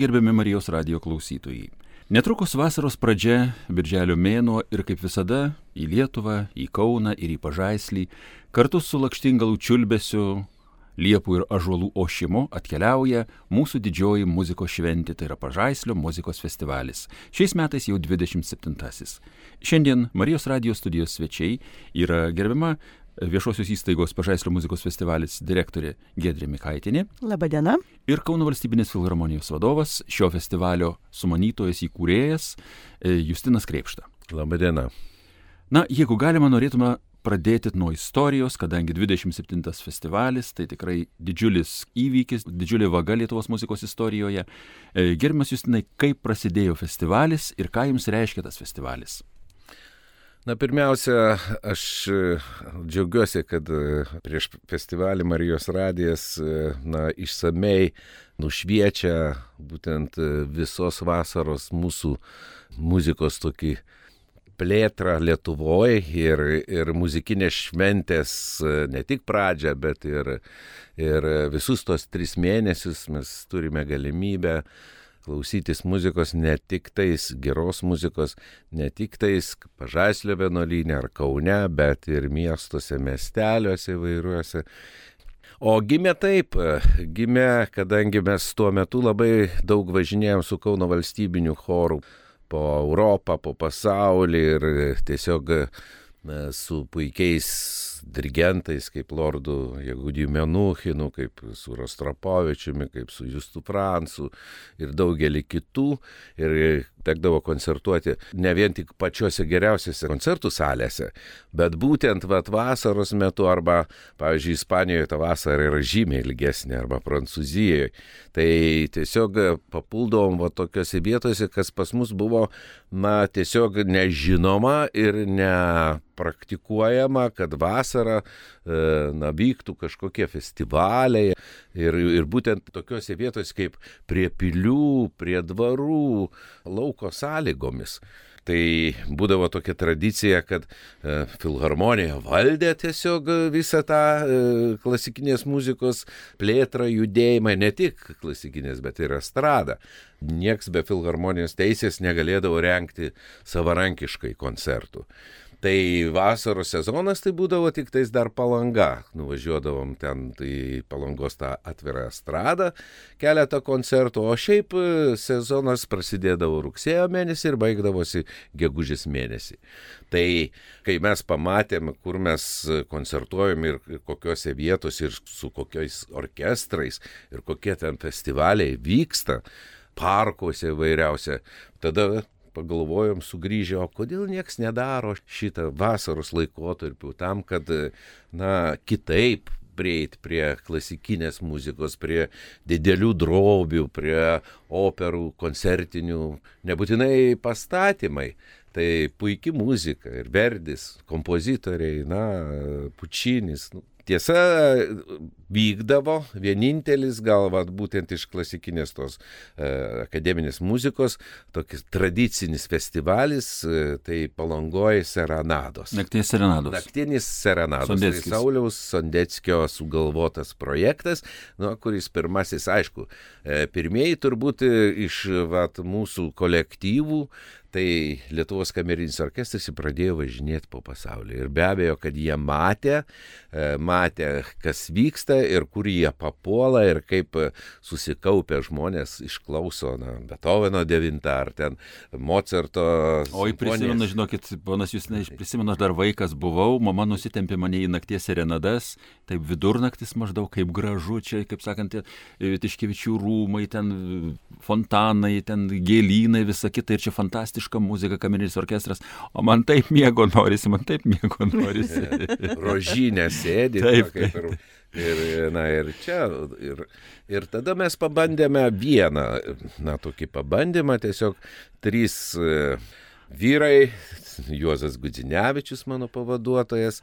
Gerbiami Marijos radio klausytojai. Netrukus vasaros pradžia, birželio mėnuo ir kaip visada į Lietuvą, į Kauną ir į Pažaislį kartu su lakštingalų čiulbesiu, liepų ir ažuolų ošimo atkeliauja mūsų didžioji muzikos šventė, tai yra Pažaislio muzikos festivalis. Šiais metais jau 27-asis. Šiandien Marijos radio studijos svečiai yra gerbiama viešosios įstaigos Pažaislio muzikos festivalis direktorė Gedrė Mikaitinė. Labadiena. Ir Kauno valstybinės filharmonijos vadovas, šio festivalio sumanytojas įkūrėjas Justinas Kreipšta. Labadiena. Na, jeigu galima, norėtume pradėti nuo istorijos, kadangi 27 festivalis tai tikrai didžiulis įvykis, didžiulė vaga Lietuvos muzikos istorijoje. Gerbiamas Justinai, kaip prasidėjo festivalis ir ką jums reiškia tas festivalis? Na, pirmiausia, aš džiaugiuosi, kad prieš festivalį Marijos radijas, na, išsamei nušviečia būtent visos vasaros mūsų muzikos tokį plėtrą Lietuvoje ir, ir muzikinės šventės ne tik pradžią, bet ir, ir visus tos tris mėnesius mes turime galimybę klausytis muzikos ne tik tais geros muzikos, ne tik tais Pažaislio vienuolynė ar Kaune, bet ir miestuose, miesteliuose įvairiuose. O gimė taip, gimė, kadangi mes tuo metu labai daug važinėjom su Kauno valstybiniu choru po Europą, po pasaulį ir tiesiog su puikiais dirigentais, kaip Lordu Jegudijų Menuchinu, kaip su Rostropovičiumi, kaip su Justu Francu ir daugelį kitų. Ir tekdavo koncertuoti ne vien tik pačiose geriausiose koncertų salėse, bet būtent vat, vasaros metu arba, pavyzdžiui, Ispanijoje ta vasara yra žymiai ilgesnė arba Prancūzijoje. Tai tiesiog papuldavom va tokiose vietose, kas pas mus buvo, na, tiesiog nežinoma ir nepraktikuojama, kad vasarą, na, vyktų kažkokie festivaliai. Ir, ir būtent tokiuose vietose kaip prie pilių, prie dvarų, lauko sąlygomis. Tai būdavo tokia tradicija, kad e, filharmonija valdė tiesiog visą tą e, klasikinės muzikos plėtrą, judėjimą, ne tik klasikinės, bet ir estradą. Niekas be filharmonijos teisės negalėdavo renkti savarankiškai koncertų. Tai vasaros sezonas tai būdavo tik tais dar palanga. Nuvažiuodavom ten į palangos tą atvirą estradą, keletą koncertų, o šiaip sezonas prasidėdavo rugsėjo mėnesį ir baigdavosi gegužės mėnesį. Tai kai mes pamatėm, kur mes koncertuojam ir kokiuose vietose ir su kokiais orkestrais ir kokie ten festivaliai vyksta, parkuose įvairiausia, tada pagalvojom sugrįžę, o kodėl nieks nedaro šitą vasaros laikotarpiu tam, kad, na, kitaip prieiti prie klasikinės muzikos, prie didelių drobių, prie operų, koncertinių, nebūtinai pastatymai. Tai puikia muzika ir verdis, kompozitoriai, na, pučinis, nu, Tiesa, vykdavo vienintelis gal vat, būtent iš klasikinės tos e, akademinės muzikos, tokis tradicinis festivalis, e, tai palangoja serenados. Naktinis serenados. Naktinis serenados. Sondeckis. Tai Sauliaus Sondeckio sugalvotas projektas, nu, kuris pirmasis, aišku, e, pirmieji turbūt iš vat, mūsų kolektyvų, tai Lietuvos kamerinis orkestras pradėjo važinėti po pasaulį. Ir be abejo, kad jie matė, matė, kas vyksta ir kur jie papuola ir kaip susikaupę žmonės išklauso na, Beethoveno devintą ar ten Mozarto. O į prisimenu, žinokit, ponas jūs, ne, prisimenu, aš dar vaikas buvau, mama nusitempė mane į nakties serenadas, taip vidurnaktis maždaug, kaip gražu čia, kaip sakant, Tiškevičių rūmai, ten fontanai, ten gėlynai, visa kita ir čia fantastiška muzika, kamerinis orkestras, o man taip miego norisi, man taip miego norisi. Rožinė sėdi. Taip, kaip ir, ir, na, ir čia. Ir, ir tada mes pabandėme vieną, na, tokį pabandymą, tiesiog trys e, vyrai, Juozas Gudzinevičius, mano pavaduotojas,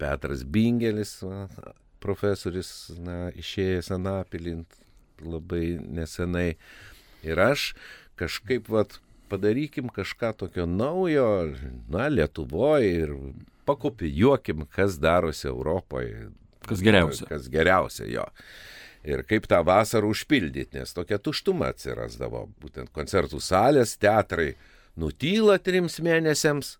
Petras Bingelis, profesorius, na, išėjęs Anapilint labai nesenai. Ir aš kažkaip, vat, padarykim kažką tokio naujo, na, Lietuvoje ir pakopijuokim, kas darosi Europoje. Kas geriausia. Kas geriausia jo. Ir kaip tą vasarą užpildyti, nes tokia tuštuma atsirasdavo. Būtent koncertų salės, teatrai nutyla trims mėnesiams,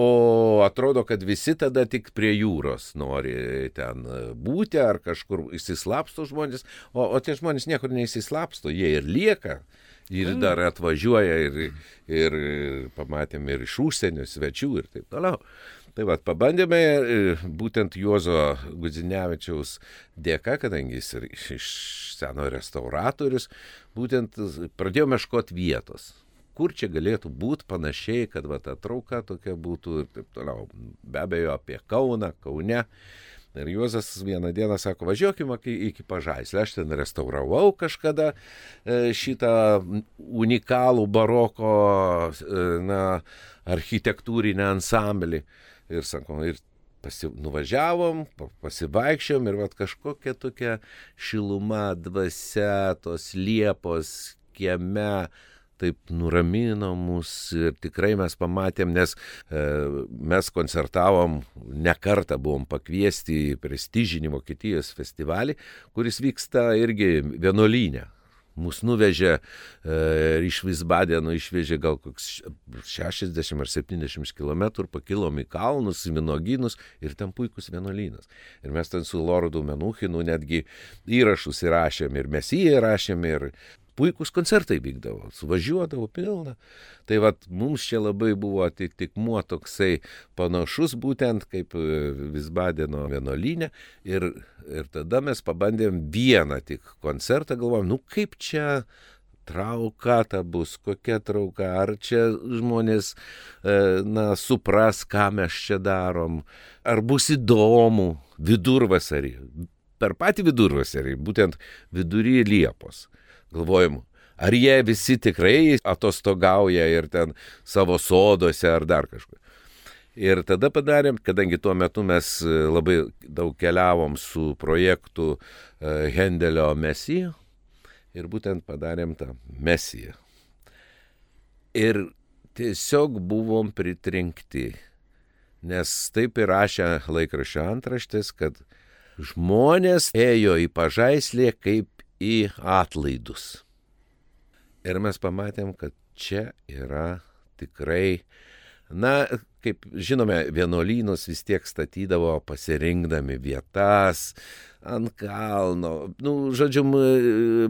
O atrodo, kad visi tada tik prie jūros nori ten būti ar kažkur įsislapsto žmonės, o, o tie žmonės niekur neįsislapsto, jie ir lieka. Ir dar atvažiuoja ir, ir pamatėme ir iš užsienio svečių ir taip toliau. Tai vad, pabandėme būtent Juozo Gudzinevičiaus dėka, kadangi jis ir iš seno restauratorius, būtent pradėjome ieškoti vietos kur čia galėtų būti panašiai, kad va ta trauka tokia būtų ir taip toliau. Be abejo, apie Kauną, Kaune. Ir Juozas vieną dieną sako, važiuokime iki pažaislę. Aš ten restauravau kažkada e, šitą unikalų baroko e, na, architektūrinį ansamblį. Ir sako, ir pasi, nuvažiavom, pasivaikščiom ir vat kažkokia tokia šiluma, dvasia, tos liepos kieme taip nuramino mus ir tikrai mes pamatėm, nes e, mes koncertavom, ne kartą buvom pakviesti į prestižinį Vokietijos festivalį, kuris vyksta irgi vienuolynė. Mūsų nuvežė e, iš Visbadeno, išvežė gal koks 60 ar 70 km, pakilom į kalnus, į vinogynus ir ten puikus vienuolynas. Ir mes ten su Lordu Menuchinu netgi įrašus įrašėm ir mes jį įrašėm ir puikūs koncertai vykdavo, suvažiuodavo pilna. Tai vad mums čia labai buvo atitikmuo toksai panašus būtent kaip e, Visbadeno vienolinė ir, ir tada mes pabandėm vieną tik koncertą, galvojom, nu kaip čia trauka ta bus, kokia trauka, ar čia žmonės, e, na, supras, ką mes čia darom, ar bus įdomu vidurvasarį, per patį vidurvasarį, būtent vidury Liepos galvojom, ar jie visi tikrai atostogauja ir ten savo soduose ar dar kažkur. Ir tada padarėm, kadangi tuo metu mes e, labai daug keliavom su projektu e, Hendelio Mesija ir būtent padarėm tą Mesiją. Ir tiesiog buvom pritrinkti, nes taip ir rašė laikraščio antraštės, kad žmonės ėjo į pažaislį kaip į atlaidus. Ir mes pamatėm, kad čia yra tikrai, na, kaip žinome, vienuolynus vis tiek statydavo pasirinkdami vietas ant kalno. Nu, žodžiu,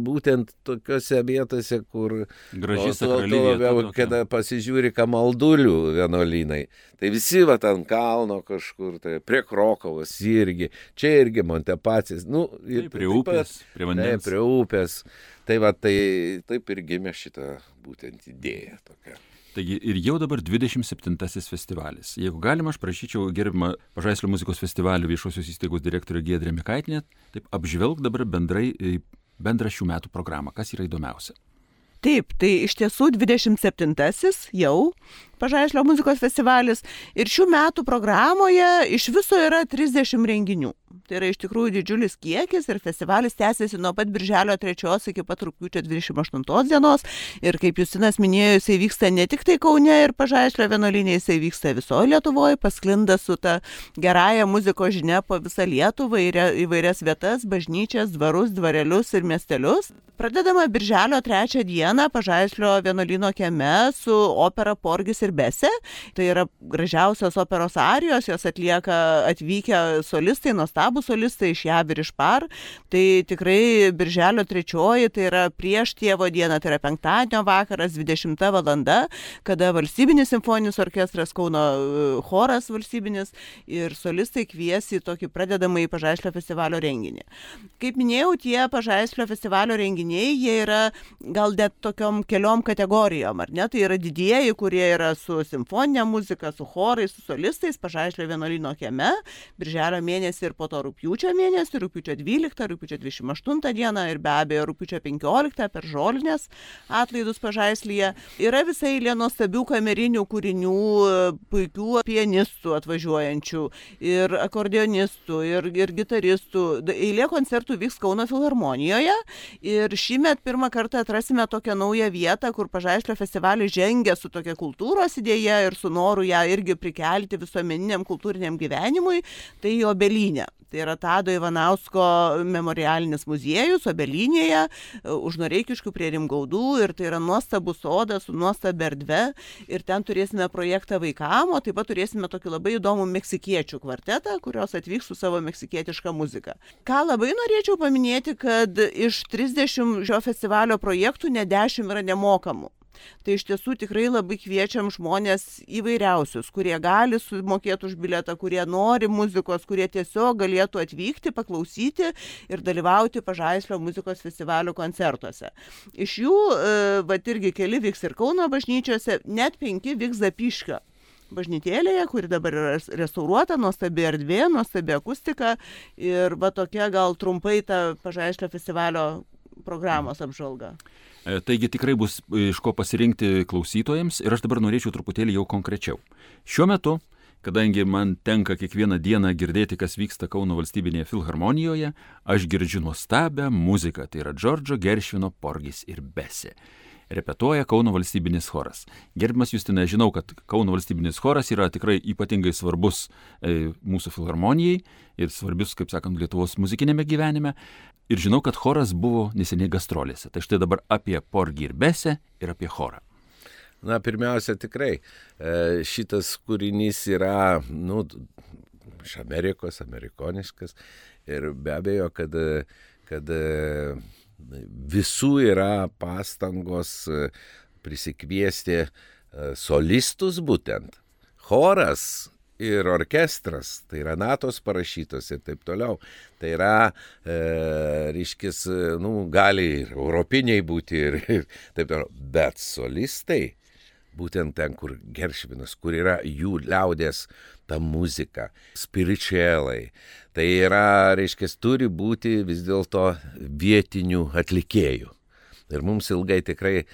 būtent tokiuose vietose, kur... Gražiai sakraliai. Kada pasižiūri kamaldulių vienuolynai. Tai visi va ant kalno kažkur, tai prie Krokovos irgi, čia irgi Montepacijas. Nu, ir, tai prie upės, pat, prie vandens. Tai, prie upės. Tai va, tai taip ir gimė šitą būtent idėją tokią. Taigi ir jau dabar 27-asis festivalis. Jeigu galima, aš prašyčiau gerbimą Pažaislio muzikos festivalio viešosios įstaigos direktorė Giedrė Mikaitinė, taip apžvelg dabar bendrai bendrą šių metų programą, kas yra įdomiausia. Taip, tai iš tiesų 27-asis jau Pažaislio muzikos festivalis ir šių metų programoje iš viso yra 30 renginių. Tai yra iš tikrųjų didžiulis kiekis ir festivalis tęsiasi nuo pat birželio 3 iki pat rūpiučio 28 dienos. Ir kaip Justinas minėjo, jisai vyksta ne tik tai Kaune ir Pažaislio vienolinė, jisai vyksta visoje Lietuvoje, pasklinda su ta gerąją muzikos žinia po visą Lietuvą į įvairias vietas, bažnyčias, dvarus, dvarelius ir miestelius. Pradedama birželio 3 dieną Pažaislio vienuolino kieme su opera Porgis ir Bese. Tai yra gražiausios operos arijos, jos atlieka atvykę solistai, nuostabų solistai iš JAV ir iš PAR. Tai tikrai birželio trečioji, tai yra prieš tėvo dieną, tai yra penktadienio vakaras, 20 valanda, kada valstybinis simfoninis orkestras Kauno e, choras valstybinis ir solistai kvies į tokį pradedamą į Pažaislio festivalio renginį. Kaip minėjau, tie Pažaislio festivalio renginiai, jie yra gal net tokiom keliom kategorijom, ar ne? Tai yra didieji, kurie yra su simfoninė muzika, su chorais, su solistais, Pažaislio vienuolino kieme, birželio mėnesį ir po to rūpiučio mėnesį, rūpiučio 12, rūpiučio 28 dieną ir be abejo rūpiučio 15 per žolinės atlaidus pažaislyje. Yra visai eilė nuostabių kamerinių kūrinių, puikių pianistų atvažiuojančių ir akordionistų ir, ir gitaristų. Eilė koncertų vyks Kauno filharmonijoje ir šįmet pirmą kartą atrasime tokią naują vietą, kur pažaislio festivalis žengia su tokia kultūros idėja ir su noru ją irgi prikelti visuomeniniam kultūriniam gyvenimui, tai jo belinė. Tai yra Tado Ivanausko memorialinis muziejus Obelinėje, už Noreikiškių prie Rimgaudų ir tai yra nuostabus sodas su nuostabi erdve ir ten turėsime projektą vaikam, o taip pat turėsime tokį labai įdomų meksikiečių kvartetą, kurios atvyks su savo meksikietiška muzika. Ką labai norėčiau paminėti, kad iš 30 šio festivalio projektų ne 10 yra nemokamų. Tai iš tiesų tikrai labai kviečiam žmonės įvairiausius, kurie gali sumokėti už biletą, kurie nori muzikos, kurie tiesiog galėtų atvykti, paklausyti ir dalyvauti Pažaislio muzikos festivalio koncertuose. Iš jų, e, va irgi keli vyks ir Kauno bažnyčiose, net penki vyks Zapiškio bažnytėlėje, kuri dabar yra restauruota, nuostabi erdvė, nuostabi akustika ir va tokia gal trumpai ta Pažaislio festivalio programos apžvalga. E, taigi tikrai bus iš ko pasirinkti klausytojams ir aš dabar norėčiau truputėlį jau konkrečiau. Šiuo metu, kadangi man tenka kiekvieną dieną girdėti, kas vyksta Kauno valstybinėje filharmonijoje, aš girdžiu nuostabią muziką, tai yra Džordžo Geršvino Porgis ir Besė repetuoja Kauno valstybinis choras. Gerbimas Justina, žinau, kad Kauno valstybinis choras yra tikrai ypatingai svarbus e, mūsų filharmonijai ir svarbus, kaip sakant, Lietuvos muzikinėme gyvenime. Ir žinau, kad choras buvo neseniai gastrolėse. Tai štai dabar apie Porgį ir Besę ir apie chorą. Na, pirmiausia, tikrai e, šitas kūrinys yra, nu, iš Amerikos, amerikoniškas ir be abejo, kad, kad visų yra pastangos e, prisikviesti e, solistus būtent. Choras ir orkestras, tai yra natos parašytos ir taip toliau. Tai yra, e, reiškis, nu, gali ir europiniai būti ir, ir taip toliau. Bet solistai, būtent ten, kur Geršvinas, kur yra jų liaudės ta muzika, spiritualai. Tai yra, reiškia, turi būti vis dėlto vietinių atlikėjų. Ir mums ilgai tikrai e,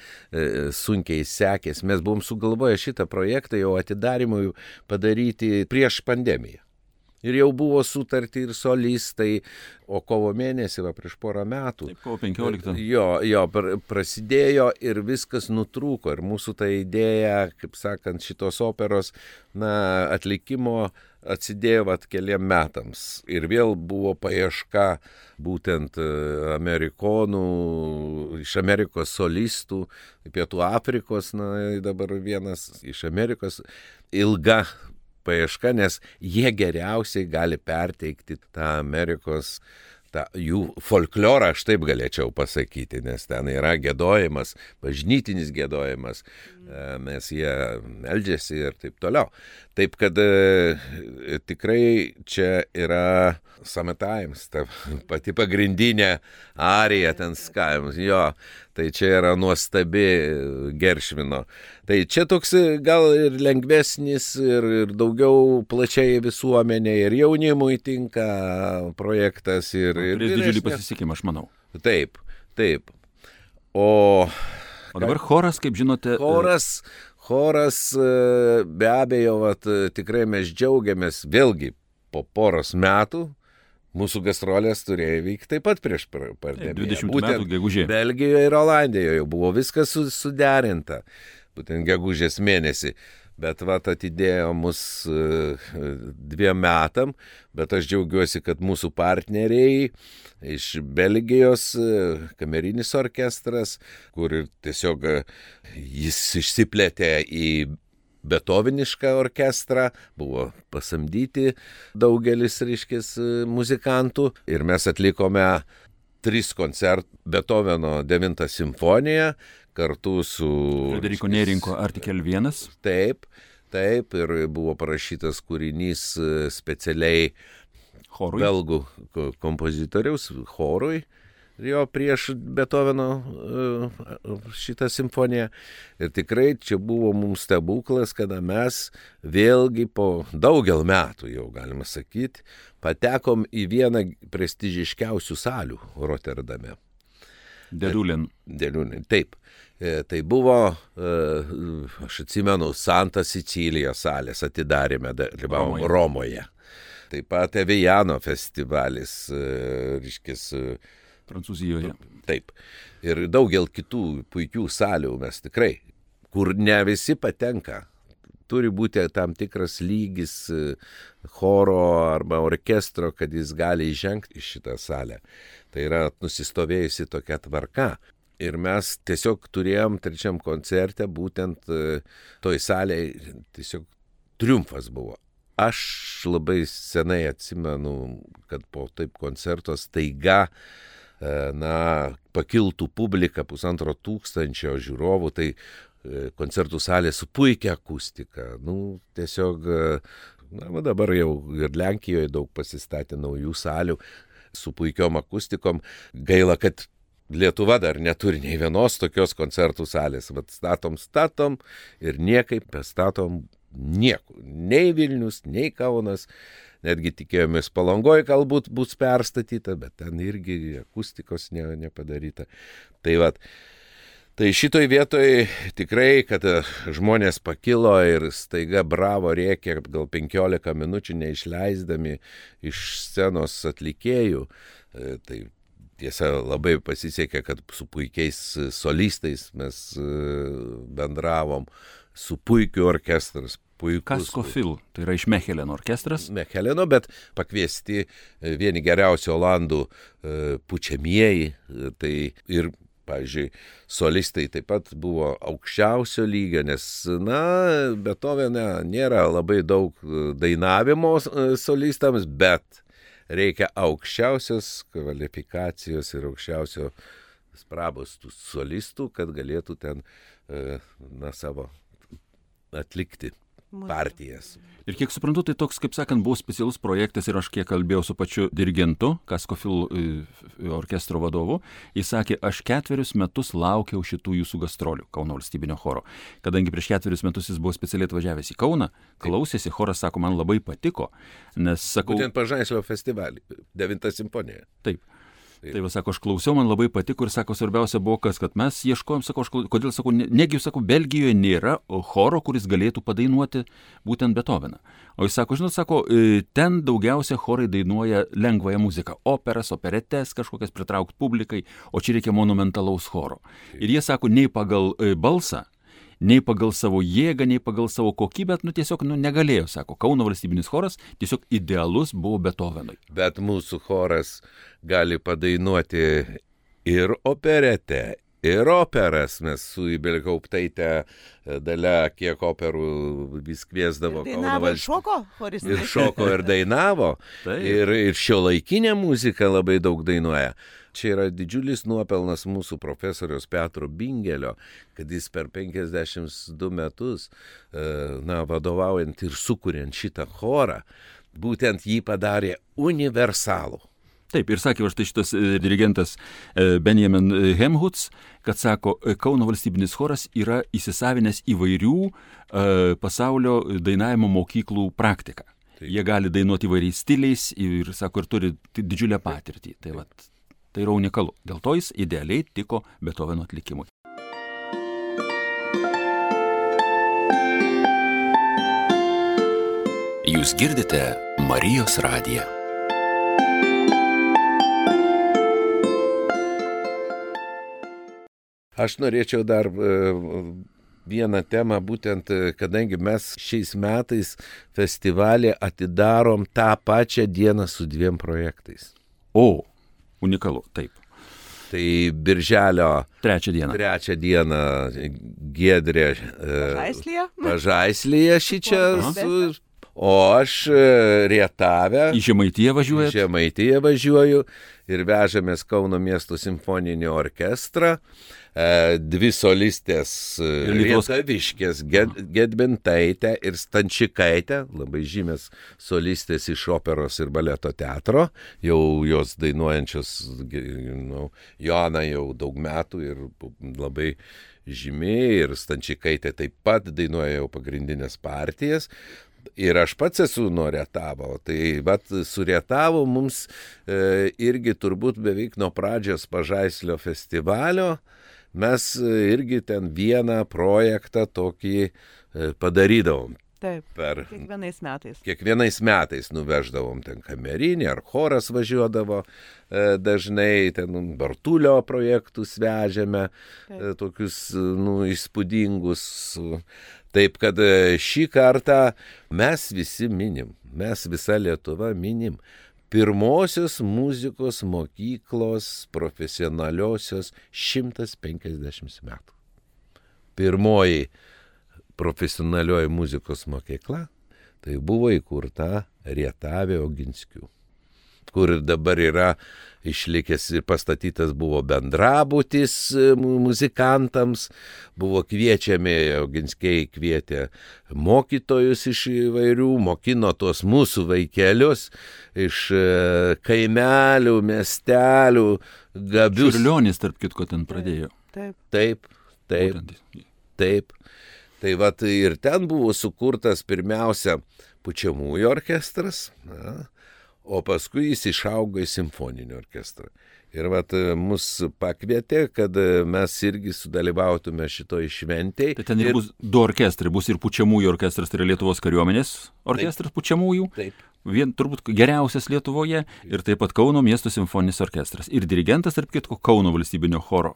sunkiai sekės. Mes buvom sugalvoję šitą projektą jau atidarimui padaryti prieš pandemiją ir jau buvo sutarti ir solistai, o kovo mėnesį, va prieš porą metų. Taip, kovo 15. Jo, jo, prasidėjo ir viskas nutrūko. Ir mūsų ta idėja, kaip sakant, šitos operos, na, atlikimo atsidėjo vat keliam metams. Ir vėl buvo paieška būtent e, amerikonų, iš Amerikos solistų, Pietų Afrikos, na, dabar vienas iš Amerikos, ilga paieška, nes jie geriausiai gali perteikti tą Amerikos tą jų folklorą, aš taip galėčiau pasakyti, nes ten yra gėdojimas, bažnytinis gėdojimas, e, mes jie meldžiasi ir taip toliau. Taip kad e, tikrai čia yra Summertimes, ta pati pagrindinė arija ten skavimas, jo, tai čia yra nuostabi Geršvino. Tai čia toks gal ir lengvesnis, ir, ir daugiau plačiai visuomenė, ir jaunimui tinka projektas. Ir, ir didžiulį pasisekimą, aš manau. Taip, taip. O, o dabar choras, kaip žinote. Choras, choras e, be abejo, vat, tikrai mes džiaugiamės vėlgi po poros metų. Mūsų gastrolės turėjo vykti taip pat prieš pandemiją. 20 Būtent metų gegužė. Belgijoje ir Olandijoje buvo viskas suderinta. Būtent gegužės mėnesį bet vat atidėjo mus e, dviem metam, bet aš džiaugiuosi, kad mūsų partneriai iš Belgijos, e, kamerinis orkestras, kur ir tiesiog e, jis išsiplėtė į Beethovenišką orkestrą, buvo pasamdyti daugelis, reiškis, muzikantų. Ir mes atlikome tris koncertus Beethoveno 9 simfoniją, kartu su... Frederiko Nerinko Artikel 1. Taip, taip, ir buvo parašytas kūrinys e, specialiai chorui. belgų kompozitoriaus chorui. Jo prieš Beethoveno e, šitą simfoniją. Ir tikrai čia buvo mums stebuklas, kada mes vėlgi po daugel metų, jau galima sakyti, patekom į vieną prestižiškiausių salių Rotterdame. Dėliulin. Dėliulin, taip. E, tai buvo, e, aš atsimenu, Santa Sicilija salės atidarėme, dalyvavom Romoje. Romoje. Taip pat Evijano festivalis, e, reiškis. Prancūzijoje. Taip. Ir daugel kitų puikių salių mes tikrai, kur ne visi patenka turi būti tam tikras lygis choro arba orkestro, kad jis gali įžengti į šitą salę. Tai yra nusistovėjusi tokia tvarka. Ir mes tiesiog turėjom trečiam koncerte būtent e, toj salėje, tiesiog triumfas buvo. Aš labai senai atsimenu, kad po taip koncerto staiga na, pakiltų publika pusantro tūkstančio žiūrovų, tai E, koncertų salė su puikia akustika. Nu, tiesiog, e, na, dabar jau ir Lenkijoje daug pasistatė naujų salių su puikiom akustikom. Gaila, kad Lietuva dar neturi nei vienos tokios koncertų salės. Vat statom, statom ir niekaip pestatom nieko. Nei Vilnius, nei Kaunas. Netgi tikėjomės palangoje galbūt bus perstatyta, bet ten irgi akustikos ne, nepadaryta. Tai vad, Tai šitoj vietoj tikrai, kad e, žmonės pakilo ir staiga bravo rėkė gal 15 minučių neišleisdami iš scenos atlikėjų. E, tai tiesa labai pasisekė, kad su puikiais solistais mes e, bendravom, su puikiu orkestras. Puikus. Kaskofil, tai yra iš Mecheleno orkestras. Mecheleno, bet pakviesti vieni geriausių olandų pučiamieji. Tai ir Pavyzdžiui, solistai taip pat buvo aukščiausio lygio, nes, na, Beethovene nėra labai daug e, dainavimo e, solistams, bet reikia aukščiausios kvalifikacijos ir aukščiausio sprabos tų solistų, kad galėtų ten, e, na, savo atlikti partijas. Ir kiek suprantu, tai toks, kaip sakant, buvo specialus projektas ir aš kiek kalbėjau su pačiu dirigentu, Kaskofil e, orkestro vadovu, jis sakė, aš ketverius metus laukiau šitų jūsų gastrolių Kauno valstybinio choro. Kadangi prieš ketverius metus jis buvo specialiai atvažiavęs į Kauną, klausėsi, choras sako, man labai patiko, nes sakau... Būtent pažaislio festivalį, 9 simfonija. Taip. Tai va, sako, aš klausiau, man labai patiko ir sako, svarbiausia buvo kas, kad mes ieškojom, sako, aš, kodėl, sako, negi, sako, Belgijoje nėra choro, kuris galėtų padainuoti būtent Beethoveną. O jis sako, žinot, sako, e, ten daugiausia chorai dainuoja lengvąją muziką - operas, operetes, kažkokias pritraukti publikai, o čia reikia monumentalaus choro. Ir jie sako, nei pagal e, balsą, nei pagal savo jėgą, nei pagal savo kokybę, nu tiesiog nu, negalėjo, sako, Kauno valstybinis choras tiesiog idealus buvo Beethovenui. Bet mūsų choras gali padainuoti ir operetę, ir operas. Mes su Ibelkauptaitė e, dalia, kiek operų vis kviesdavo. Ir dainavo ir šoko, choristai. Ir šoko ir dainavo. ir, ir šio laikinė muzika labai daug dainuoja. Čia yra didžiulis nuopelnas mūsų profesoriaus Petro Bingelio, kad jis per 52 metus, e, na, vadovaujant ir sukuriant šitą chorą, būtent jį padarė universalų. Taip, ir sakė štai šitas e, dirigentas e, Benjamin Hemhuts, kad sako, Kauno valstybinis choras yra įsisavinęs įvairių pasaulio dainavimo mokyklų praktiką. Taip. Jie gali dainuoti įvairiais stiliais ir, sako, ir turi didžiulę patirtį. Tai, vat, Tai yra unikalu. Dėl to jis idealiai tiko Beethoveno atlikimui. Jūs girdite Marijos radiją. Aš norėčiau dar e, vieną temą, būtent e, kadangi mes šiais metais festivalį atidarom tą pačią dieną su dviem projektais. O, Unikalu, taip. Tai birželio trečią dieną. Trečią dieną Gedrė. Pažaislyje? Pažaislyje šį čia su. O aš e, rietavę. Į Žemaitiją važiuoju. Žemaitiją važiuoju ir vežamės Kauno miesto simfoninį orkestrą. E, dvi solistės Lietuviškės, Gedbintaitė ir Stančikaitė, labai žymės solistės iš operos ir baleto teatro, jau jos dainuojančios, nu, Joana jau daug metų ir labai žymi ir Stančikaitė taip pat dainuoja jau pagrindinės partijas. Ir aš pats esu nuo Rietavo, tai vat su Rietavo mums e, irgi turbūt beveik nuo pradžios pažaislio festivalio mes e, irgi ten vieną projektą tokį e, padarydavom. Taip. Per Kiekvienais metais. kiekvienais metais nuveždavom ten kamerinį, ar choras važiuodavo e, dažnai, ten Bartulio projektus vežėme, e, tokius, e, nu, įspūdingus. Taip kad e, šį kartą mes visi minim, mes visa Lietuva minim pirmosios muzikos mokyklos profesionaliosios 150 metų. Pirmoji profesionalioji muzikos mokykla tai buvo įkurta Rietavė Oginskių, kur dabar yra išlikęs ir pastatytas buvo bendrabutis e, mu- muzikantams, buvo kviečiami, Oginskiai kvietė mokytojus iš įvairių, mokino tuos mūsų vaikelius iš e, kaimelių, miestelių, gabius. Čiurlionis, tarp kitko, ten pradėjo. Taip. Taip, taip. Būtent. Taip. Tai va ir ten buvo sukurtas pirmiausia pučiamųjų orkestras, na, o paskui jis išaugo į simfoninį orkestrą. Ir vat mus pakvietė, kad mes irgi sudalyvautume šitoj šventėj. Tai ten ir bus du orkestrai, bus ir pučiamųjų orkestras, tai yra Lietuvos kariuomenės orkestras pučiamųjų. Taip. Vien turbūt geriausias Lietuvoje ir taip pat Kauno miesto simfoninis orkestras. Ir dirigentas, tarp kitko, Kauno valstybinio choro.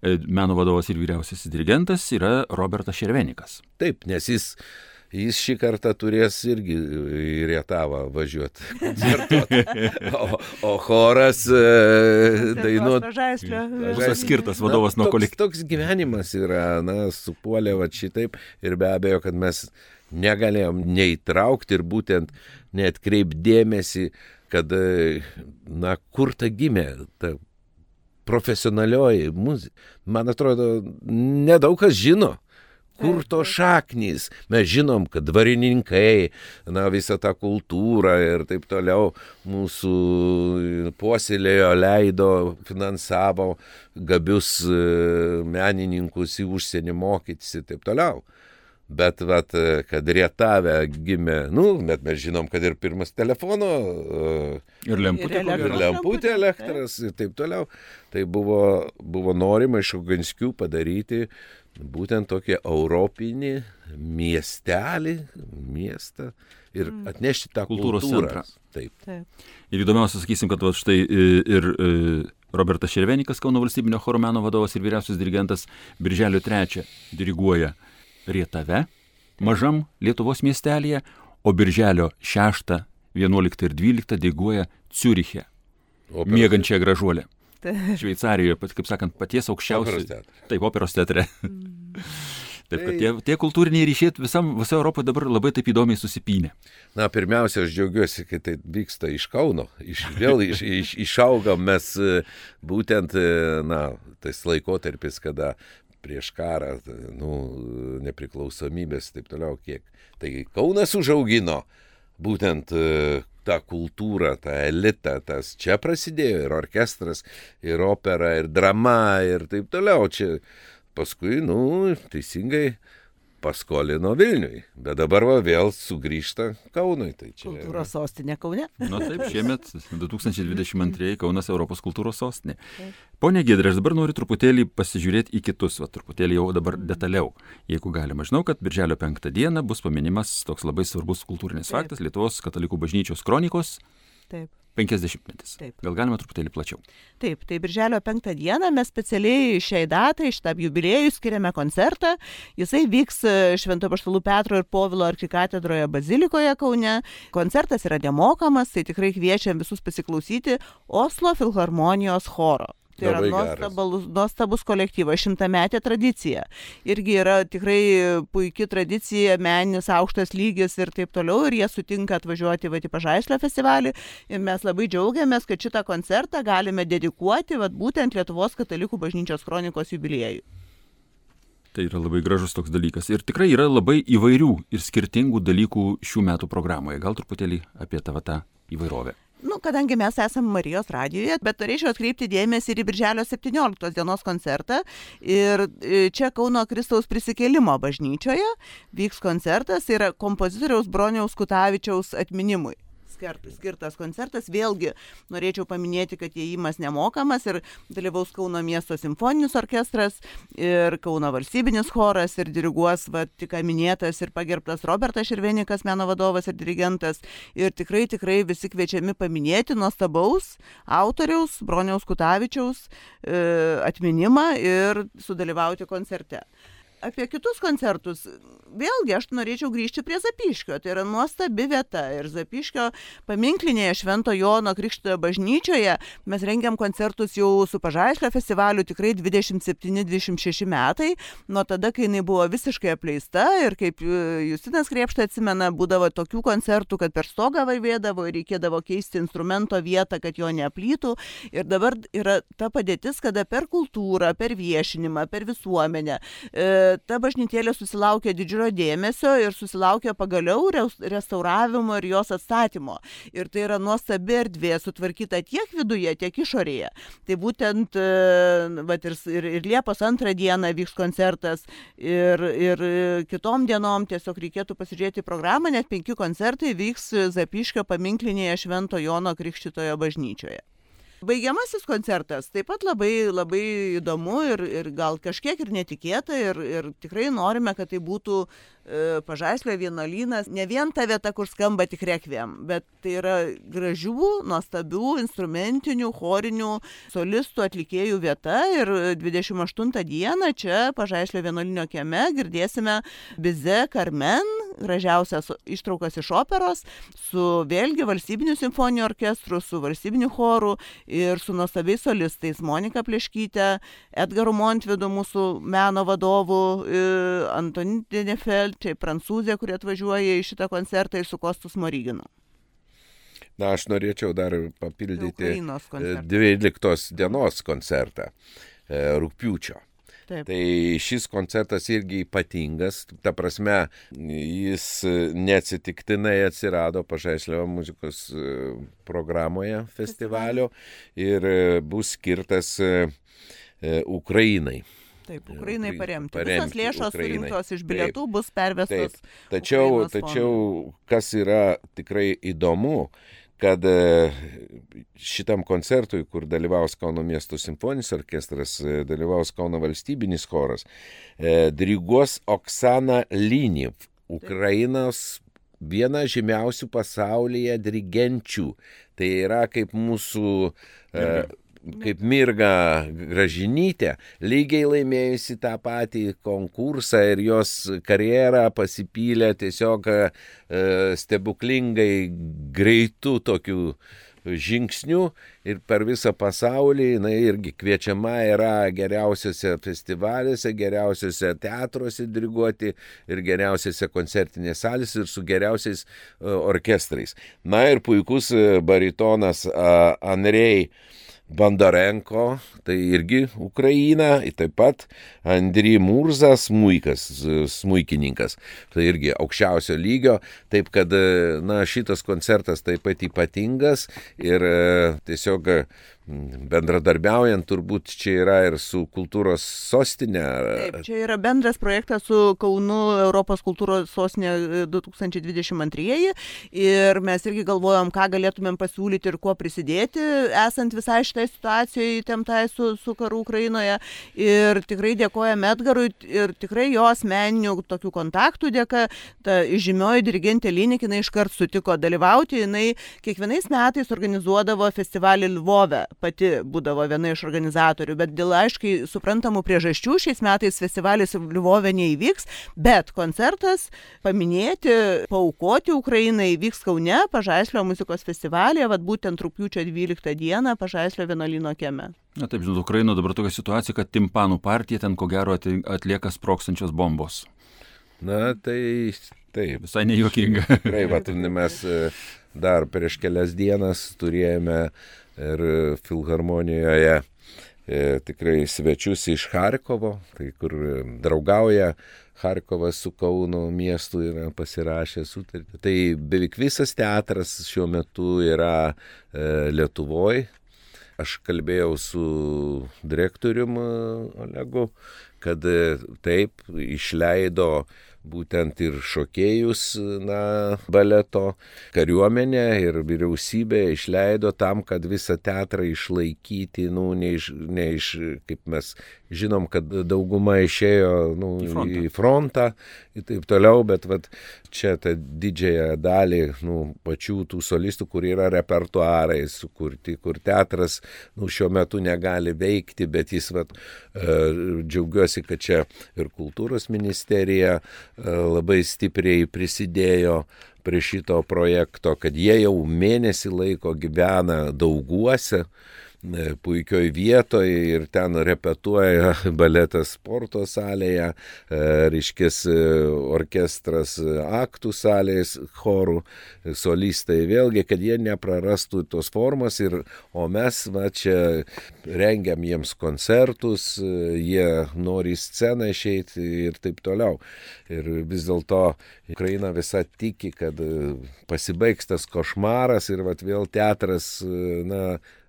E, Meno vadovas ir vyriausiasis dirigentas yra Robertas Šervenikas. Taip, nes jis, jis šį kartą turės irgi į Rietavą važiuoti. o, o choras e, dainuot. Žaislio. Skirtas vadovas nuo toks, kolektyvo. toks gyvenimas yra, na, supuolė va šitaip ir be abejo, kad mes negalėjom neįtraukti ir būtent neatkreipdėmėsi, kad, e, na, kur ta gimė, ta profesionalioji muzika. Man atrodo, nedaug kas žino. Kur to šaknys? Mes žinom, kad dvarininkai, na, visą tą kultūrą ir taip toliau mūsų puoselėjo, leido, finansavo gabius e, menininkus į užsienį mokytis ir taip toliau. Bet, vat, e, kad Rietavė gimė, nu, bet mes žinom, kad ir pirmas telefono e, Ir lemputė. Ir ko ir elektros. lemputė elektras ir taip toliau. Tai buvo, buvo norima iš Oganskių padaryti būtent tokį europinį miestelį, miestą ir atnešti tą Kultūros kultūrą. Taip. Taip. Ir įdomiausia, sakysim, kad va, štai e, ir e, Robertas Šervenikas, Kauno valstybinio choro meno vadovas ir vyriausias dirigentas, Birželio 3 diriguoja Rietave, mažam Lietuvos miestelėje, o Birželio 6, 11 ir 12 diriguoja Ciuriche, mėgančią gražuolę. Taip. Šveicarijoje, kaip sakant, paties Operos aukščiausio. teatras. Taip, operos teatre. Taip, kad Tai- tie, tie kultūriniai ryšiai visam, visoje Europoje dabar labai taip įdomiai susipynė. Na, pirmiausia, aš džiaugiuosi, kad tai vyksta iš Kauno. Iš, vėl iš, iš, išaugam mes e, būtent, e, na, tas laikotarpis, kada prieš karą, t- nu, nepriklausomybės ir taip toliau, kiek. Tai Kaunas užaugino būtent e, tą kultūrą, tą elitą, tas čia prasidėjo ir orkestras, ir opera, ir drama, ir taip toliau. Čia paskui, nu, teisingai paskolino Vilniui, bet dabar va vėl sugrįžta Kaunui. Tai čia Kultūros sostinė Kaune. Na taip, šiemet 2022 Kaunas Europos kultūros sostinė. Pone Gedrė, aš dabar noriu truputėlį pasižiūrėti į kitus, va, truputėlį jau dabar detaliau, jeigu galima. Žinau, kad birželio penktą dieną bus paminimas toks labai svarbus kultūrinis Taip. faktas - Lietuvos katalikų bažnyčios kronikos Taip. 50-metis. Taip. Gal galima truputėlį plačiau? Taip, tai birželio penktą dieną mes specialiai šiai datai, šitam jubiliejui skiriame koncertą. Jisai vyks e, Švento Paštalų Petro ir Povilo arkikatedroje Bazilikoje Kaune. Koncertas yra nemokamas, tai tikrai kviečiam visus pasiklausyti Oslo Filharmonijos choro. Tai yra Labai geras. nuostabus, nuostabus kolektyvas, šimtametė tradicija. Irgi yra tikrai puikia tradicija, meninis aukštas lygis ir taip toliau. Ir jie sutinka atvažiuoti va, į Pažaislio festivalį. Ir mes labai džiaugiamės, kad šitą koncertą galime dedikuoti vat, būtent Lietuvos katalikų bažnyčios kronikos jubiliejui. Tai yra labai gražus toks dalykas. Ir tikrai yra labai įvairių ir skirtingų dalykų šių metų programoje. Gal truputėlį apie tavo tą įvairovę. Nu, kadangi mes esame Marijos radijoje, bet norėčiau atkreipti dėmesį ir į Birželio 17 dienos koncertą. Ir e, čia Kauno Kristaus prisikėlimo bažnyčioje vyks koncertas, tai yra kompozitoriaus Broniaus Kutavičiaus atminimui. Skirtas koncertas. Vėlgi norėčiau paminėti, kad įėjimas nemokamas ir dalyvaus Kauno miesto simfoninis orkestras ir Kauno valstybinis choras ir diriguos, va, tik minėtas ir pagerbtas Robertas Širvenikas, meno vadovas ir dirigentas. Ir tikrai, tikrai visi kviečiami paminėti nuostabaus autoriaus Broniaus Kutavičiaus e, atminimą ir sudalyvauti koncerte apie kitus koncertus. Vėlgi, aš norėčiau grįžti prie Zapiškio. Tai yra nuostabi vieta. Ir Zapiškio paminklinėje Švento Jono Krikštojo bažnyčioje mes rengiam koncertus jau su Pažaišlio festivaliu tikrai 27-26 metai. Nuo tada, kai jinai buvo visiškai apleista ir kaip e, Justinas Kriepšta atsimena, būdavo tokių koncertų, kad per stogą vaivėdavo ir reikėdavo keisti instrumento vietą, kad jo neaplytų. Ir dabar yra ta padėtis, kada per kultūrą, per viešinimą, per visuomenę e, ta bažnytėlė susilaukė didžiulio dėmesio ir susilaukė pagaliau restauravimo ir jos atstatymo. Ir tai yra nuostabi erdvė, sutvarkyta tiek viduje, tiek išorėje. Tai būtent e, vat, ir, ir, ir Liepos antrą dieną vyks koncertas ir, ir kitom dienom tiesiog reikėtų pasižiūrėti programą, net penki koncertai vyks Zapiškio paminklinėje Švento Jono Krikštitojo bažnyčioje. Baigiamasis koncertas taip pat labai, labai įdomu ir, ir gal kažkiek ir netikėta ir, ir tikrai norime, kad tai būtų e, pažaislio vienolynas, ne vien ta vieta, kur skamba tik rekviem, bet tai yra gražių, nuostabių, instrumentinių, chorinių, solistų, atlikėjų vieta ir 28 dieną čia pažaislio vienolinio kieme girdėsime Bize Carmen, gražiausias ištraukas iš operos, su vėlgi valstybiniu simfoniniu orkestru, su valstybiniu choru ir su nuostabiais solistais Monika Pleškytė, Edgaru Montvidu, mūsų meno vadovu, e, Antoni Denefeld, tai prancūzė, kurie atvažiuoja į šitą koncertą ir su Kostus Moryginu. Na, aš norėčiau dar papildyti 12 dienos koncertą e, rūpiučio. Taip. Tai šis koncertas irgi ypatingas, ta prasme, jis neatsitiktinai atsirado Pažaislio muzikos e, programoje festivalio ir e, bus skirtas e, Ukrainai. Taip, Ukrainai paremti. paremti. Visos lėšos Ukrainai. surinktos iš bilietų taip, bus pervestos. Taip. Tačiau, Ukrainos tačiau kas yra tikrai įdomu, kad e, šitam koncertui, kur dalyvaus Kauno miesto simfoninis orkestras, e, dalyvaus Kauno valstybinis choras, e, diriguos Oksana Lyniv, Ukrainos viena žymiausių pasaulyje dirigenčių. Tai yra kaip mūsų mhm kaip Mirga Gražinytė, lygiai laimėjusi tą patį konkursą ir jos karjera pasipylė tiesiog e, stebuklingai greitų tokių žingsnių ir per visą pasaulį jinai irgi kviečiama yra geriausiose festivaliuose, geriausiose teatruose diriguoti ir geriausiose koncertinės salėse ir su geriausiais uh, orkestrais. Na ir puikus e, baritonas uh, Andrei Bandarenko, tai irgi Ukraina, taip pat Andri Murza, smuikas, smuikininkas, tai irgi aukščiausio lygio, taip kad, na, šitas koncertas taip pat ypatingas ir tiesiog bendradarbiaujant turbūt čia yra ir su kultūros sostinė. Taip, čia yra bendras projektas su Kaunu Europos kultūros sostinė 2022 e, ir mes irgi galvojom, ką galėtumėm pasiūlyti ir kuo prisidėti, esant visai šitai situacijai temtai su, su karu Ukrainoje. Ir tikrai dėkojame Edgarui ir tikrai jo asmeninių tokių kontaktų dėka, ta žymioji dirigentė Linikina iškart sutiko dalyvauti, jinai kiekvienais metais organizuodavo festivalį Lvove pati būdavo viena iš organizatorių, bet dėl aiškiai suprantamų priežasčių šiais metais festivalis Liuvove neįvyks, bet koncertas paminėti, paukoti Ukrainai vyks Kaune, Pažaislio muzikos festivalėje, vad būtent rūpiučio 12 dieną Pažaislio vienuolino kieme. Na taip, žinot, Ukraino dabar tokia situacija, kad timpanų partija ten ko gero atlieka sprokstančios bombos. Na tai taip. Visai nejuokinga. Tikrai, va, mes e, dar prieš kelias dienas turėjome ir filharmonijoje e, tikrai svečius iš Harkovo, tai kur draugauja Harkovas su Kauno miestu yra pasirašę sutartį. Tai beveik visas teatras šiuo metu yra e, Lietuvoje. Aš kalbėjau su direktorium e, Olegu, kad e, taip išleido būtent ir šokėjus, na, baleto kariuomenė ir vyriausybė išleido tam, kad visą teatrą išlaikyti, nu, ne iš, ne iš kaip mes žinom, kad dauguma išėjo nu, Į frontą. į frontą ir taip toliau, bet vat, čia tą didžiąją dalį nu, pačių tų solistų, kur yra repertuarai sukurti, kur teatras nu, šiuo metu negali veikti, bet jis vat, e, džiaugiuosi, kad čia ir kultūros ministerija e, labai stipriai prisidėjo prie šito projekto, kad jie jau mėnesį laiko gyvena dauguose puikioj vietoje ir ten repetuoja baletas sporto salėje, e, reiškės e, orkestras e, aktų salės, chorų, e, solistai vėlgi, kad jie neprarastų tos formos ir, o mes va čia rengiam jiems koncertus, e, jie nori į sceną išeiti ir taip toliau. Ir vis dėlto Ukraina visa tiki, kad e, pasibaigs tas košmaras ir vat vėl teatras, e, na,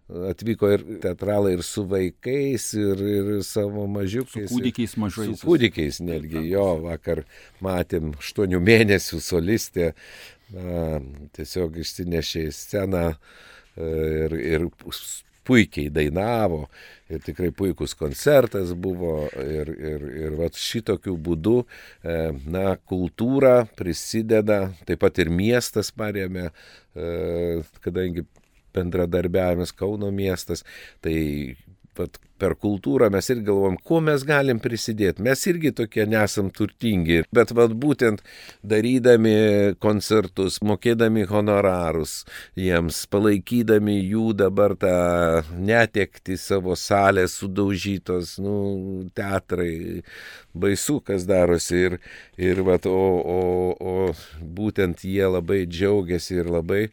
atvyko ir teatralai ir su vaikais, ir, ir savo Su mažiukais. kūdikiais mažais. Su kūdikiais netgi jo, vakar matėm aštuonių mėnesių solistę, na, tiesiog išsinešė į sceną e, ir, ir puikiai dainavo ir tikrai puikus koncertas buvo ir, ir, ir vat šitokiu būdu, e, na, kultūra prisideda, taip pat ir miestas paremė, e, kadangi bendradarbiavimas Kauno miestas, tai vat, per kultūrą mes ir galvom, kuo mes galim prisidėti. Mes irgi tokie nesam turtingi, bet vat, būtent darydami koncertus, mokėdami honorarus jiems, palaikydami jų dabar tą netekti savo salės sudaužytos, nu, teatrai, baisu, kas darosi. Ir, ir vat, o, o, o būtent jie labai džiaugiasi ir labai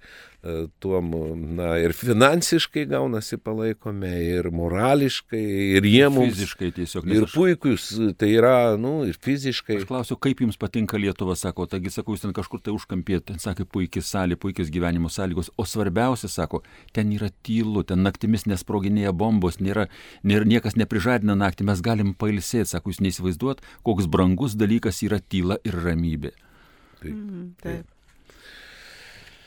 tuom, na, ir finansiškai gaunasi palaikome, ir morališkai, ir jie mums. Fiziškai tiesiog. Ir aš- puikus, tai yra, nu, ir fiziškai. Aš klausiu, kaip jums patinka Lietuva, sako, taigi sakau, jūs ten kažkur tai užkampėt, ten sakė, puikiai salė, puikios gyvenimo sąlygos, o svarbiausia, sako, ten yra tylu, ten naktimis nesproginėja bombos, nėra, nėra, niekas neprižadina naktį, mes galim pailsėti, sako, jūs neįsivaizduot, koks brangus dalykas yra tyla ir ramybė. Mhm, Taip.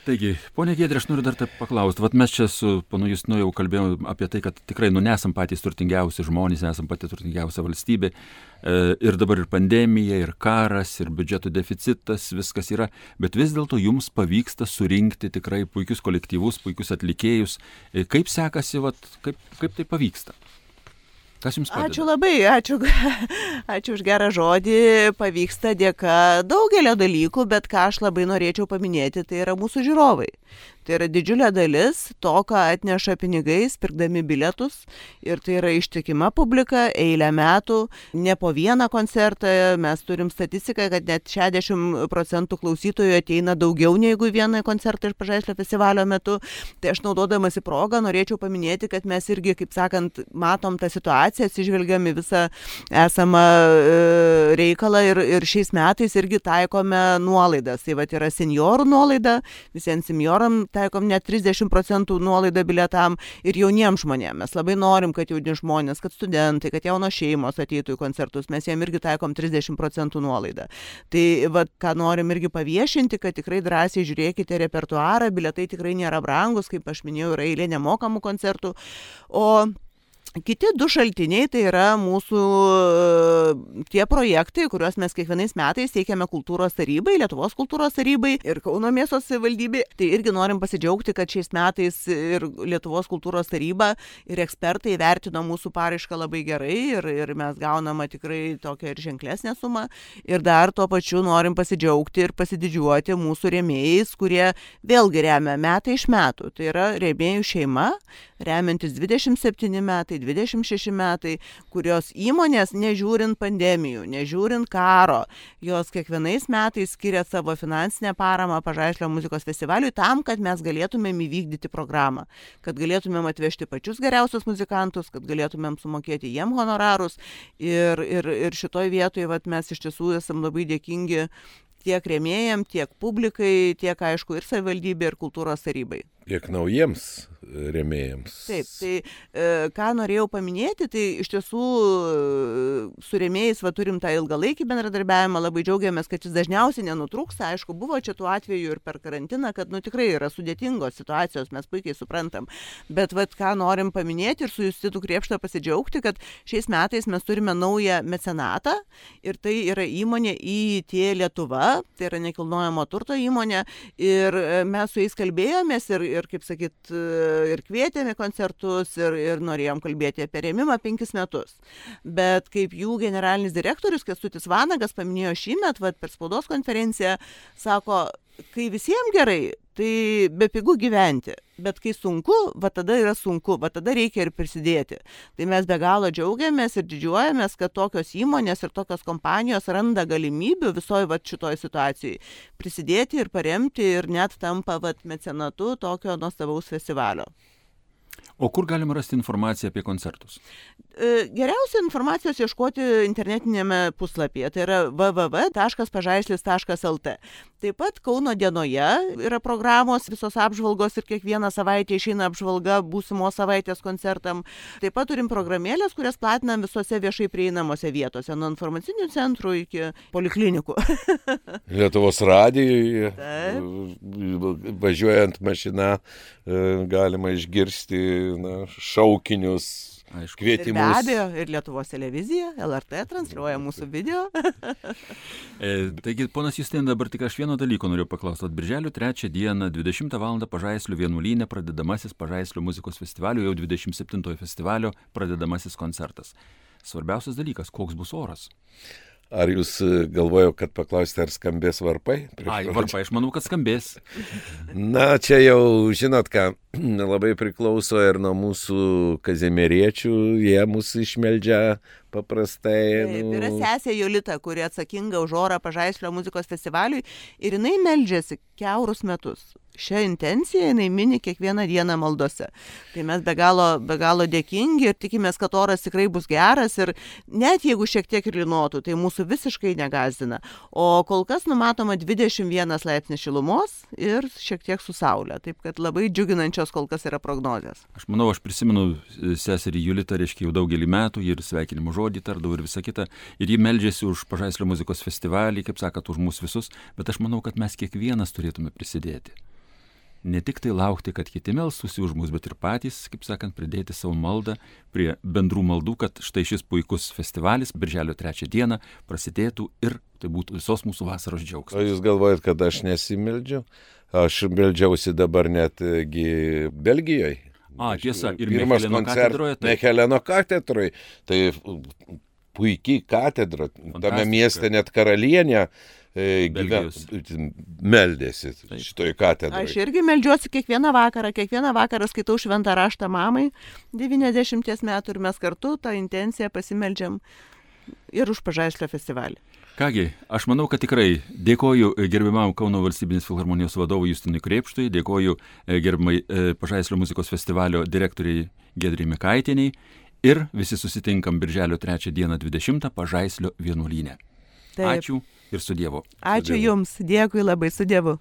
Taigi, ponė Gėdrė, aš noriu dar taip paklausti. Vat mes čia su panu Justinu jau kalbėjome apie tai, kad tikrai, nu, nesam patys turtingiausi žmonės, nesam pati turtingiausia valstybė. E, ir dabar ir pandemija, ir karas, ir biudžeto deficitas, viskas yra. Bet vis dėlto jums pavyksta surinkti tikrai puikius kolektyvus, puikius atlikėjus. E, kaip sekasi, vat, kaip, kaip tai pavyksta? Kas jums padeda? Ačiū labai, ačiū, ačiū už gerą žodį. Pavyksta dėka daugelio dalykų, bet ką aš labai norėčiau paminėti, tai yra mūsų žiūrovai. Tai yra didžiulė dalis to, ką atneša pinigais, pirkdami bilietus. Ir tai yra ištikima publika, eilę metų, ne po vieną koncertą. Mes turim statistiką, kad net 60 procentų klausytojų ateina daugiau negu vieną koncertą iš Pažaislio festivalio metu. Tai aš naudodamasi progą norėčiau paminėti, kad mes irgi, kaip sakant, matom tą situaciją, atsižvelgiam į visą esamą e, reikalą ir, ir šiais metais irgi taikome nuolaidas. Tai va yra seniorų nuolaida, visiems senioram taikom net 30 procentų nuolaidą bilietam ir jauniems žmonėms. Mes labai norim, kad jauni žmonės, kad studentai, kad jaunos šeimos ateitų į koncertus, mes jiem irgi taikom 30 procentų nuolaidą. Tai va, ką norim irgi paviešinti, kad tikrai drąsiai žiūrėkite repertuarą, bilietai tikrai nėra brangus, kaip aš minėjau, yra eilė nemokamų koncertų. O Kiti du šaltiniai tai yra mūsų e, tie projektai, kuriuos mes kiekvienais metais teikiame kultūros tarybai, Lietuvos kultūros tarybai ir Kauno miesto savivaldybei. Tai irgi norim pasidžiaugti, kad šiais metais ir Lietuvos kultūros taryba ir ekspertai vertino mūsų paraišką labai gerai ir, ir mes gauname tikrai tokią ir ženklesnę sumą. Ir dar tuo pačiu norim pasidžiaugti ir pasididžiuoti mūsų rėmėjais, kurie vėlgi remia metai iš metų. Tai yra rėmėjų šeima, remiantis 27 metai, 26 metai, kurios įmonės, nežiūrint pandemijų, nežiūrint karo, jos kiekvienais metais skiria savo finansinę paramą Pažaislio muzikos festivaliui tam, kad mes galėtumėm įvykdyti programą, kad galėtumėm atvežti pačius geriausius muzikantus, kad galėtumėm sumokėti jiem honorarus. Ir, ir, ir šitoj vietoje vat, mes iš tiesų esam labai dėkingi tiek rėmėjam, tiek publikai, tiek aišku ir savivaldybė, ir kultūros tarybai. Tiek naujiems remėjams. Taip, tai e, ką norėjau paminėti, tai iš tiesų e, su remėjais va, turim tą ilgalaikį bendradarbiavimą, labai džiaugiamės, kad jis dažniausiai nenutrūksta, aišku, buvo čia tų atvejų ir per karantiną, kad nu tikrai yra sudėtingos situacijos, mes puikiai suprantam, bet va, ką norim paminėti ir su Justitu Kriepšto pasidžiaugti, kad šiais metais mes turime naują mecenatą ir tai yra įmonė IT Lietuva, tai yra nekilnojamo turto įmonė. Ir e, mes su jais kalbėjomės ir, ir kaip sakyt, ir kvietėme koncertus, ir, ir norėjom kalbėti apie rėmimą penkis metus. Bet kaip jų generalinis direktorius, Kestutis Vanagas, paminėjo šį metą, per spaudos konferenciją, sako, kai visiems gerai, tai be pigų gyventi. Bet kai sunku, va tada yra sunku, va tada reikia ir prisidėti. Tai mes be galo džiaugiamės ir didžiuojamės, kad tokios įmonės ir tokios kompanijos randa galimybių visoje va šitoje situacijoje prisidėti ir paremti ir net tampa va mecenatu tokio nuostabaus festivalio. O kur galima rasti informaciją apie koncertus? E, geriausia informacijos ieškoti internetinėme puslapyje, tai yra www.pažaislis.lt. Taip pat Kauno dienoje yra programos, visos apžvalgos ir kiekvieną savaitę išeina apžvalga būsimo savaitės koncertam. Taip pat turim programėlės, kurias platinam visose viešai prieinamose vietose, nuo informacinių centrų iki poliklinikų. Lietuvos radijoje, važiuojant mašina, e, galima išgirsti na, šaukinius Aišku. Ir be abejo, ir Lietuvos televizija, LRT transliuoja mūsų video. e, taigi, ponas Justin, dabar tik aš vieno dalyko noriu paklausti. Birželio 3 dieną, 20 val. Pažaislių vienuolynė pradedamasis Pažaislių muzikos festivalio, jau 27 festivalio pradedamasis koncertas. Svarbiausias dalykas, koks bus oras. Ar jūs e, galvojo, kad paklausite, ar skambės varpai? Ai, varpai, aš manau, kad skambės. Na, čia jau, žinot ką, labai priklauso ir nuo mūsų kazimieriečių, jie mūsų išmeldžia paprastai. Taip, nu... Yra sesė Jolita, kuri atsakinga už orą Pažaislio muzikos festivaliui ir jinai meldžiasi keurus metus šią intenciją jinai mini kiekvieną dieną maldose. Tai mes be galo, be galo dėkingi ir tikimės, kad oras tikrai bus geras ir net jeigu šiek tiek ir linuotų, tai mūsų visiškai negazdina. O kol kas numatoma 21 laipsnis šilumos ir šiek tiek su saulė. Taip kad labai džiuginančios kol kas yra prognozijas. Aš manau, aš prisimenu e, seserį Julitą, reiškia jau daugelį metų ir sveikinimo žodį tardavau ir visą kitą. Ir ji meldžiasi už Pažaislio muzikos festivalį, kaip sakot, už mus visus, bet aš manau, kad mes kiekvienas turėtume prisidėti ne tik tai laukti, kad kiti melstųsi už mus, bet ir patys, kaip sakant, pridėti savo maldą prie bendrų maldų, kad štai šis puikus festivalis Birželio trečią dieną prasidėtų ir tai būtų visos mūsų vasaros džiaugsmas. O jūs galvojat, kad aš nesimeldžiu? Aš meldžiausi dabar netgi Belgijoje. A, tiesa, ir pirmas Mecheleno katedroje. Tai... Mecheleno katedroje. Tai puikiai katedra. Tame mieste net karalienė E, gyven, meldėsi šitoj katedroje. Aš irgi meldžiuosi kiekvieną vakarą, kiekvieną vakarą skaitau šventą raštą mamai 90 metų ir mes kartu tą intenciją pasimeldžiam ir už Pažaislio festivalį. Kągi, aš manau, kad tikrai dėkoju gerbiamam Kauno valstybinės filharmonijos vadovui Justinui Krepštui, dėkoju e, gerbiamai e, Pažaislio muzikos festivalio direktoriai Gedri Mikaitiniai ir visi susitinkam Birželio 3 dieną 20 Pažaislio vienuolynę. Ačiū ir su Dievu. Ačiū su dievu. Jums, dėkui labai su Dievu.